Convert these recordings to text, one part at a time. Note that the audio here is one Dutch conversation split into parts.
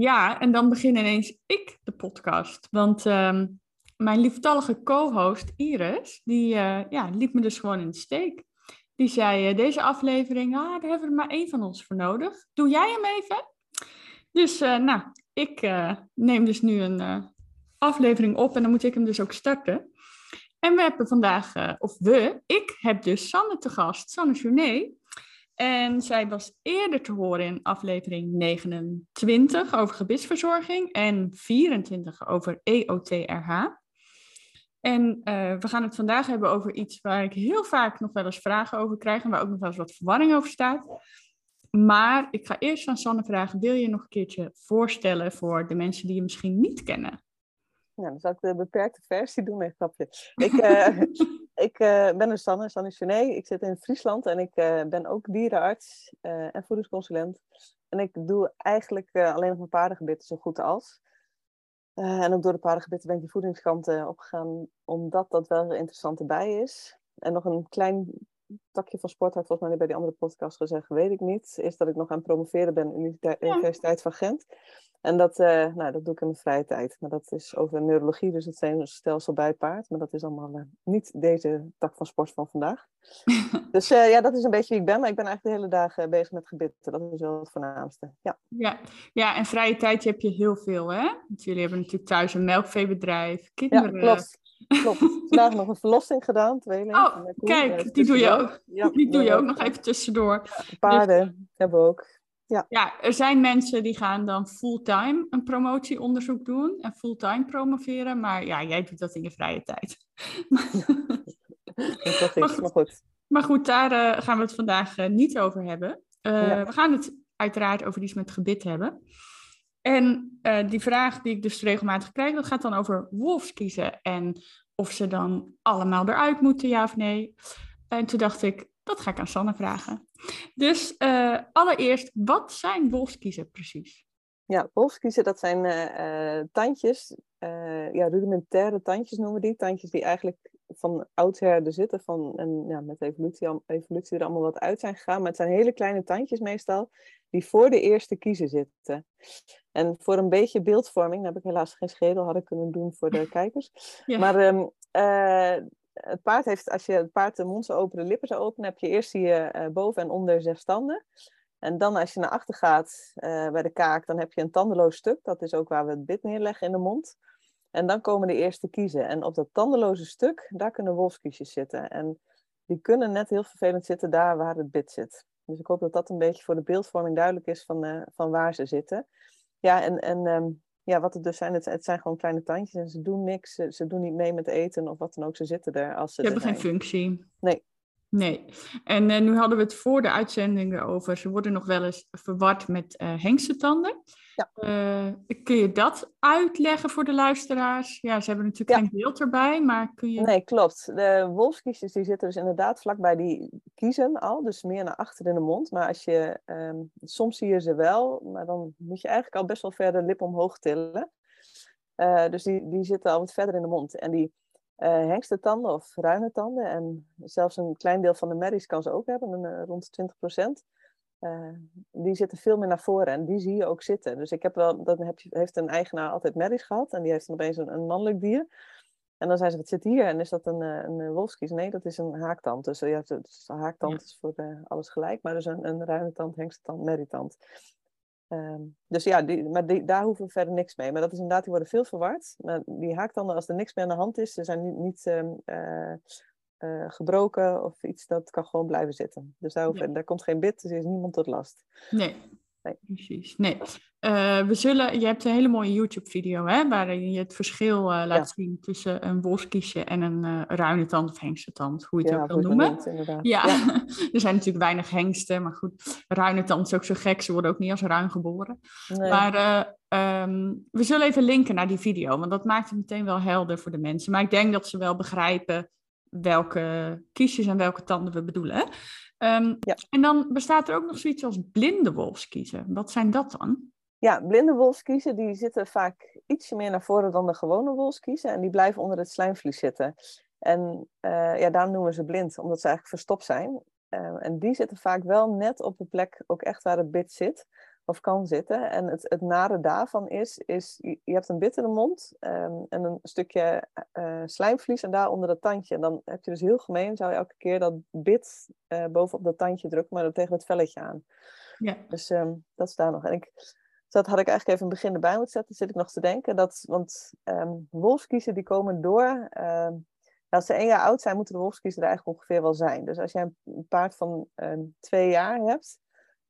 Ja, en dan begin ineens ik de podcast. Want ehm, mijn lieftallige co-host Iris, die uh, ja, liet me dus gewoon in de steek. Die zei, uh, deze aflevering, ah, daar hebben we er maar één van ons voor nodig. Doe jij hem even? Dus uh, nou, ik neem dus nu een aflevering op en dan moet ik hem dus ook starten. En we hebben vandaag, of we, ik heb dus Sanne te gast, Sanne Journet. En zij was eerder te horen in aflevering 29 over gebitsverzorging en 24 over EOTRH. En uh, we gaan het vandaag hebben over iets waar ik heel vaak nog wel eens vragen over krijg en waar ook nog wel eens wat verwarring over staat. Maar ik ga eerst aan Sanne vragen, wil je nog een keertje voorstellen voor de mensen die je misschien niet kennen? Ja, dan zal ik de beperkte versie doen, een grapje. Ik, uh, ik uh, ben een Sanne, Sanne Chenet. Ik zit in Friesland en ik uh, ben ook dierenarts en voedingsconsulent. En ik doe eigenlijk alleen nog mijn paardengebitten zo goed als. en ook door de paardengebitten ben ik die voedingskant opgegaan, omdat dat wel interessant erbij is. En nog een klein takje van sport, had volgens mij bij die andere podcast gezegd, weet ik niet. Is dat ik nog aan het promoveren ben in de Universiteit van Gent. En dat, uh, nou, dat doe ik in mijn vrije tijd. Maar dat is over neurologie, dus het zenuwstelsel bij het paard. Maar dat is allemaal uh, niet deze tak van sport van vandaag. dus uh, ja, dat is een beetje wie ik ben. Maar ik ben eigenlijk de hele dag bezig met gebitten. Dat is wel het voornaamste. Ja. Ja. ja, en vrije tijd heb je heel veel, hè? Want jullie hebben natuurlijk thuis een melkveebedrijf, kinderen. Ja, klopt. Klopt. Vandaag nog een verlossing gedaan, tweeling. Oh, kijk, die doe je ook. Ja, die doe je ook nog even tussendoor. Ja, paarden dus, hebben we ook. Ja. ja, er zijn mensen die gaan dan fulltime een promotieonderzoek doen en fulltime promoveren, maar ja, jij doet dat in je vrije tijd. dat is, maar, goed, maar goed. Maar goed, daar uh, gaan we het vandaag uh, niet over hebben. Uh, ja. We gaan het uiteraard over iets met gebit hebben. En die vraag die ik dus regelmatig krijg, dat gaat dan over wolfskiezen en of ze dan allemaal eruit moeten, ja of nee. En toen dacht ik, dat ga ik aan Sanne vragen. Dus uh, allereerst, wat zijn wolfskiezen precies? Ja, wolfskiezen dat zijn uh, tandjes, ja, rudimentaire tandjes noemen we die. Tandjes die eigenlijk van oudsher er zitten, van, en ja, met evolutie, evolutie er allemaal wat uit zijn gegaan. Maar het zijn hele kleine tandjes meestal, die voor de eerste kiezen zitten. En voor een beetje beeldvorming, daar heb ik helaas geen schedel, had ik kunnen doen voor de kijkers. Ja. Maar um, het paard heeft, als je het paard de mond zou openen, de lippen zou openen, heb je eerst je uh, boven en onder zes tanden. En dan als je naar achter gaat uh, bij de kaak, dan heb je een tandeloos stuk. Dat is ook waar we het bit neerleggen in de mond. En dan komen de eerste kiezen. En op dat tandeloze stuk, daar kunnen wolfskiesjes zitten. En die kunnen net heel vervelend zitten daar waar het bit zit. Dus ik hoop dat dat een beetje voor de beeldvorming duidelijk is van, uh, van waar ze zitten. Ja, en, en um, ja, wat het dus zijn, het, het, zijn gewoon kleine tandjes en ze doen niks. Ze, ze, doen niet mee met eten of wat dan ook. Ze zitten er als ze. Ze hebben geen functie. Nee. Nee. En uh, nu hadden we het voor de uitzending over. Ze worden nog wel eens verward met uh, hengstentanden. Ja. Uh, kun je dat uitleggen voor de luisteraars? Ja, ze hebben natuurlijk geen beeld erbij, maar kun je... Nee, klopt. De wolfskiesjes die zitten dus inderdaad vlakbij die kiezen al, dus meer naar achter in de mond. Maar als je, um, soms zie je ze wel, maar dan moet je eigenlijk al best wel ver de lip omhoog tillen. Dus die, die zitten al wat verder in de mond. En die uh, of ruine tanden, en zelfs een klein deel van de merries kan ze ook hebben, een, rond 20 procent. Uh, die zitten veel meer naar voren en die zie je ook zitten. Dus ik heb wel, dan heb heeft een eigenaar altijd merries gehad en die heeft dan opeens een, een mannelijk dier. En dan zijn ze, wat zit hier? En is dat een, een, wolfskies? Nee, dat is een haaktand. Dus ja, dus haaktand ja. is voor de, alles gelijk, maar dus een, een ruine tand, merrietand. Um, dus ja, die, maar die, daar hoeven we verder niks mee. Maar dat is inderdaad, die worden veel verward. Maar die haaktanden, als er niks meer aan de hand is, ze zijn niet, niet um, uh, uh, gebroken of iets, dat kan gewoon blijven zitten. Dus daar, ja. daar komt geen bit, dus er is niemand tot last. Nee. Nee. Precies. Nee. Uh, we zullen, je hebt een hele mooie YouTube-video hè, waarin je het verschil uh, laat ja. zien tussen een wolfskiesje en een uh, ruinetand of hengstentand, hoe je het ja, ook wil noemen. Noemt, ja. ja. er zijn natuurlijk weinig hengsten, maar goed, ruinetand is ook zo gek, ze worden ook niet als ruin geboren. Nee. Maar um, we zullen even linken naar die video, want dat maakt het meteen wel helder voor de mensen. Maar ik denk dat ze wel begrijpen welke kiesjes en welke tanden we bedoelen. Um, ja. En dan bestaat er ook nog zoiets als blinde wolfskiezen. Wat zijn dat dan? Ja, blinde wolfskiezen die zitten vaak ietsje meer naar voren dan de gewone wolfskiezen. En die blijven onder het slijmvlies zitten. En uh, ja, daarom noemen we ze blind, omdat ze eigenlijk verstopt zijn. Uh, en die zitten vaak wel net op de plek ook echt waar het bit zit of kan zitten. En het, het nare daarvan is, is je, hebt een bit in de mond um, en een stukje uh, slijmvlies en daar onder dat tandje. En dan heb je dus heel gemeen, zou je elke keer dat bit uh, bovenop dat tandje drukken, maar dan tegen het velletje aan. Ja. Dus um, dat is daar nog. En ik, dat had ik eigenlijk even in het begin erbij moeten zetten, zit ik nog te denken. Dat, want um, wolfskiezen die komen door... als ze één jaar oud zijn, moeten de wolfskiezen er eigenlijk ongeveer wel zijn. Dus als jij een paard van twee jaar hebt,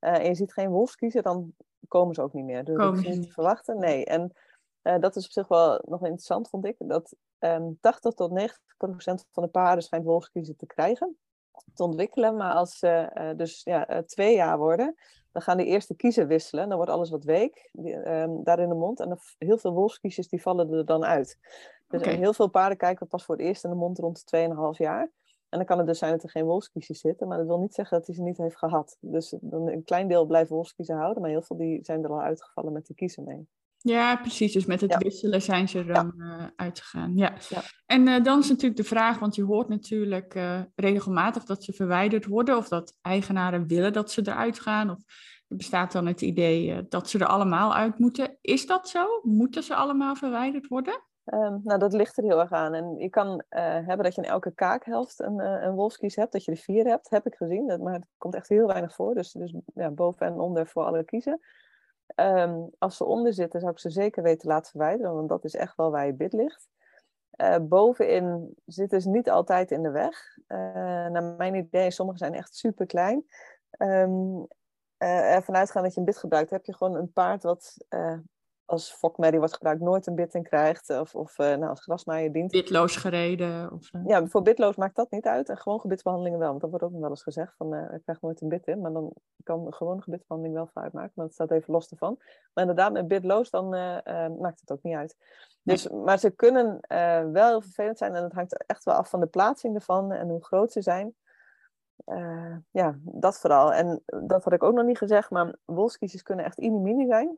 uh, en je ziet geen wolfskiezen, dan komen ze ook niet meer. Dus dat is niet te verwachten. Nee, en uh, dat is op zich wel nog interessant, vond ik. Dat um, 80 tot 90 procent van de paarden schijnt wolfskiezen te krijgen, te ontwikkelen. Maar als ze uh, dus ja, twee jaar worden, dan gaan die eerste kiezen wisselen. Dan wordt alles wat week die, um, daar in de mond. En heel veel wolfskiezers die vallen er dan uit. Dus heel veel paarden kijken pas voor het eerst in de mond rond de 2,5 jaar. En dan kan het dus zijn dat er geen wolfskiesjes zitten, maar dat wil niet zeggen dat hij ze niet heeft gehad. Dus dan een klein deel blijft wolfskiezen houden, maar heel veel die zijn er al uitgevallen met de kiezen mee. Ja, precies. Dus met het Ja. wisselen zijn ze er dan eh, uitgegaan. Ja. Ja. En eh, dan is natuurlijk de vraag, want je hoort natuurlijk eh, regelmatig dat ze verwijderd worden of dat eigenaren willen dat ze eruit gaan. Of er bestaat dan het idee dat ze er allemaal uit moeten. Is dat zo? Moeten ze allemaal verwijderd worden? Ehm, nou, dat ligt er heel erg aan. En je kan eh, hebben dat je in elke kaakhelft een, eh, een wolfskies hebt, dat je er vier hebt, heb ik gezien. Dat, maar het komt echt heel weinig voor. Dus, dus ja, boven en onder voor alle kiezen. Ehm, als ze onder zitten, zou ik ze zeker weten laten verwijderen, want dat is echt wel waar je bid ligt. Eh, bovenin zitten ze niet altijd in de weg. Naar mijn idee, sommige zijn echt super klein. Um, ervan uitgaan dat je een bit gebruikt, heb je gewoon een paard wat als fokmerrie wordt gebruikt, nooit een bit in krijgt. Of, of eh, nou, als grasmaaier dient. Witloos gereden? Of, eh, Ja, voor bitloos maakt dat niet uit. En gewoon gebitsbehandelingen wel. Want dat wordt ook nog wel eens gezegd. Van, eh ik krijg nooit een bit in. Maar dan kan een gewone gebitsbehandeling wel voor uitmaken. Maar dat staat even los ervan. Maar inderdaad, met bitloos dan maakt het ook niet uit. Dus, Maar ze kunnen wel heel vervelend zijn. En het hangt echt wel af van de plaatsing ervan. En hoe groot ze zijn. Ja, dat vooral. En dat had ik ook nog niet gezegd. Maar wolfskiesjes kunnen echt mini zijn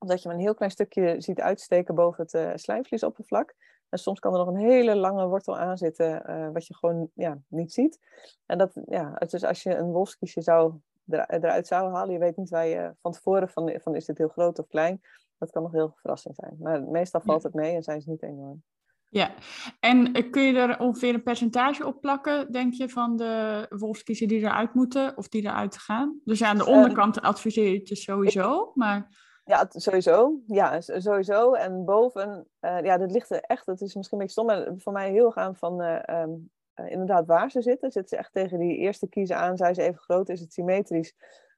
omdat je maar een heel klein stukje ziet uitsteken boven het uh, slijmvliesoppervlak. En soms kan er nog een hele lange wortel aan zitten, uh, wat je gewoon ja, niet ziet. En dat, ja, dus als je een wolfskiesje zou, er, eruit zou halen, je weet niet waar je van tevoren van, van is dit heel groot of klein. Dat kan nog heel verrassend zijn. Maar meestal valt het mee en zijn ze niet enorm. Ja, en kun je er ongeveer een percentage op plakken, denk je, van de wolfskiezen die eruit moeten of die eruit gaan? Dus ja, aan de onderkant adviseer je het dus sowieso, maar... Ja, sowieso. Ja, sowieso. En boven, uh, ja, dat ligt er echt, dat is misschien een beetje stom, maar voor mij heel erg aan van uh, um, uh, inderdaad waar ze zitten. Zitten ze echt tegen die eerste kiezen aan, zijn ze even groot, is het symmetrisch?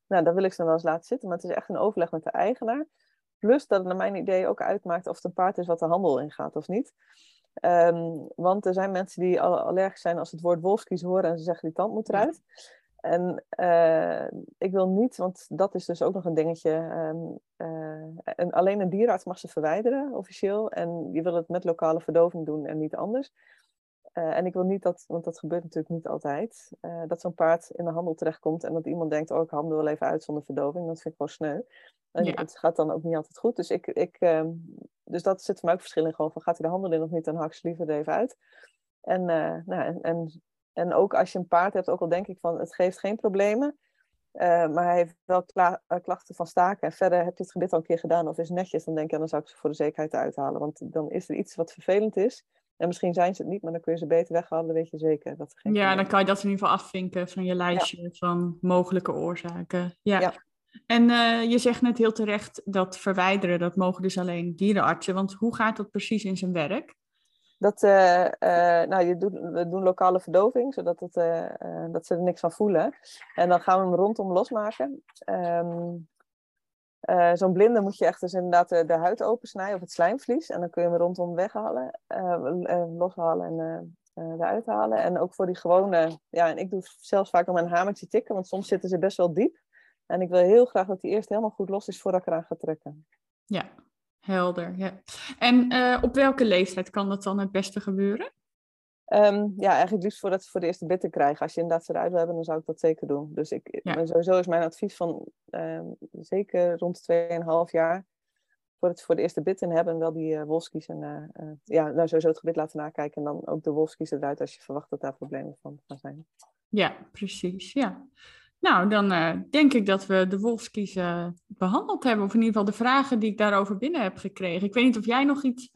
Nou, daar wil ik ze dan wel eens laten zitten, maar het is echt een overleg met de eigenaar. Plus dat het naar mijn idee ook uitmaakt of het een paard is wat de handel ingaat of niet. Um, want er zijn mensen die allergisch zijn als ze het woord wolfskies horen en ze zeggen die tand moet eruit. En uh, ik wil niet, want dat is dus ook nog een dingetje. Um, uh, en alleen een dierenarts mag ze verwijderen, officieel. En je wil het met lokale verdoving doen en niet anders. Uh, en ik wil niet dat, want dat gebeurt natuurlijk niet altijd, dat zo'n paard in de handel terechtkomt en dat iemand denkt, oh ik handel wel even uit zonder verdoving. Dat vind ik wel sneu. En ja. het gaat dan ook niet altijd goed. Dus, ik, ik, um, dus dat zit voor mij ook verschil in. Gewoon van, gaat hij de handel in of niet, dan hak ze liever er even uit. En, nou, en, en en ook als je een paard hebt, ook al denk ik van het geeft geen problemen. Uh, maar hij heeft wel kla uh, klachten van staken. En verder heb je het gebit al een keer gedaan of is netjes. Dan denk je, dan zou ik ze voor de zekerheid uithalen. Want dan is er iets wat vervelend is. En misschien zijn ze het niet, maar dan kun je ze beter weghalen. Dan weet je zeker dat er geen Ja, dan kan je dat in ieder geval afvinken van je lijstje ja. van mogelijke oorzaken. Ja. ja. En uh, je zegt net heel terecht dat verwijderen, dat mogen dus alleen dierenartsen. Want hoe gaat dat precies in zijn werk? Dat, uh, uh, nou, je doet, we doen lokale verdoving, zodat het, uh, dat ze er niks van voelen. En dan gaan we hem rondom losmaken. Uh, Zo'n blinde moet je echt dus inderdaad de, de, huid opensnijden of het slijmvlies. En dan kun je hem rondom weghalen, loshalen en eruit halen. En ook voor die gewone, ja, en ik doe zelfs vaak om een hamertje tikken, want soms zitten ze best wel diep. En ik wil heel graag dat die eerst helemaal goed los is voordat ik eraan ga trekken. Ja, helder. Ja. En op welke leeftijd kan dat dan het beste gebeuren? Um, ja, eigenlijk liefst voordat ze voor de eerste bitten krijgen. Als je inderdaad ze eruit wil hebben, dan zou ik dat zeker doen. Dus ik, sowieso is mijn advies van um, zeker rond 2,5 jaar voordat ze voor de eerste bitten hebben, wel die uh, wolfskies en uh, uh, ja, nou sowieso het gebit laten nakijken en dan ook de wolfskies eruit als je verwacht dat daar problemen van gaan zijn. Ja, precies. Ja. Nou, dan denk ik dat we de wolfskies behandeld hebben. Of in ieder geval de vragen die ik daarover binnen heb gekregen. Ik weet niet of jij nog iets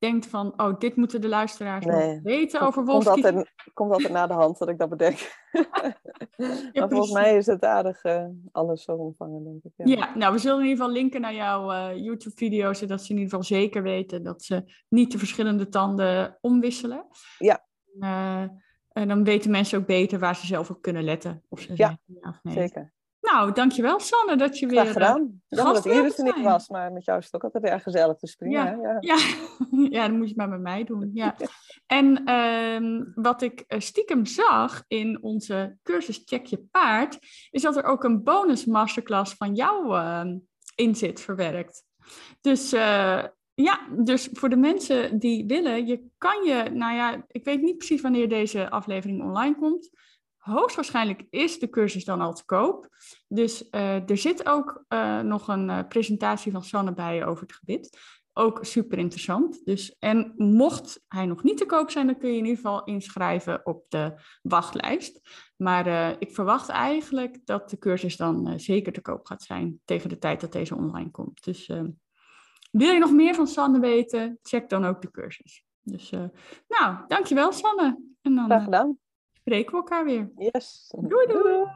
denkt van, oh, dit moeten de luisteraars nee. weten over Wolfski. Komt altijd, komt altijd na de hand dat ik dat bedenk. maar volgens mij is het aardig uh, alles zo ontvangen, denk ik. Ja. ja. nou, we zullen in ieder geval linken naar jouw uh, YouTube-video's, zodat ze in ieder geval zeker weten dat ze niet de verschillende tanden omwisselen. Ja. En dan weten mensen ook beter waar ze zelf op kunnen letten. Of ze ja, ja nee. zeker. Nou, dankjewel Sanne dat je Graag weer gedaan. Uh, Jammer dat Iris er niet was, maar met jou is het ook altijd erg gezellig, dus prima. Ja, ja. ja. ja dan moet je het maar met mij doen. Ja. En uh, wat ik eh, stiekem zag in onze cursus Check Je Paard, is dat er ook een bonus masterclass van jou uh, in zit verwerkt. Dus uh, ja, dus voor de mensen die willen, je kan je, nou ja, ik weet niet precies wanneer deze aflevering online komt hoogstwaarschijnlijk is de cursus dan al te koop. Dus uh, er zit ook uh, nog een uh, presentatie van Sanne bij over het gebit. Ook super interessant. Dus, en mocht hij nog niet te koop zijn, dan kun je in ieder geval inschrijven op de wachtlijst. Maar ik verwacht eigenlijk dat de cursus dan zeker te koop gaat zijn tegen de tijd dat deze online komt. Dus wil je nog meer van Sanne weten, check dan ook de cursus. Dus nou, dankjewel Sanne. En dan, Graag gedaan spreken we elkaar weer. Yes. Doei doei.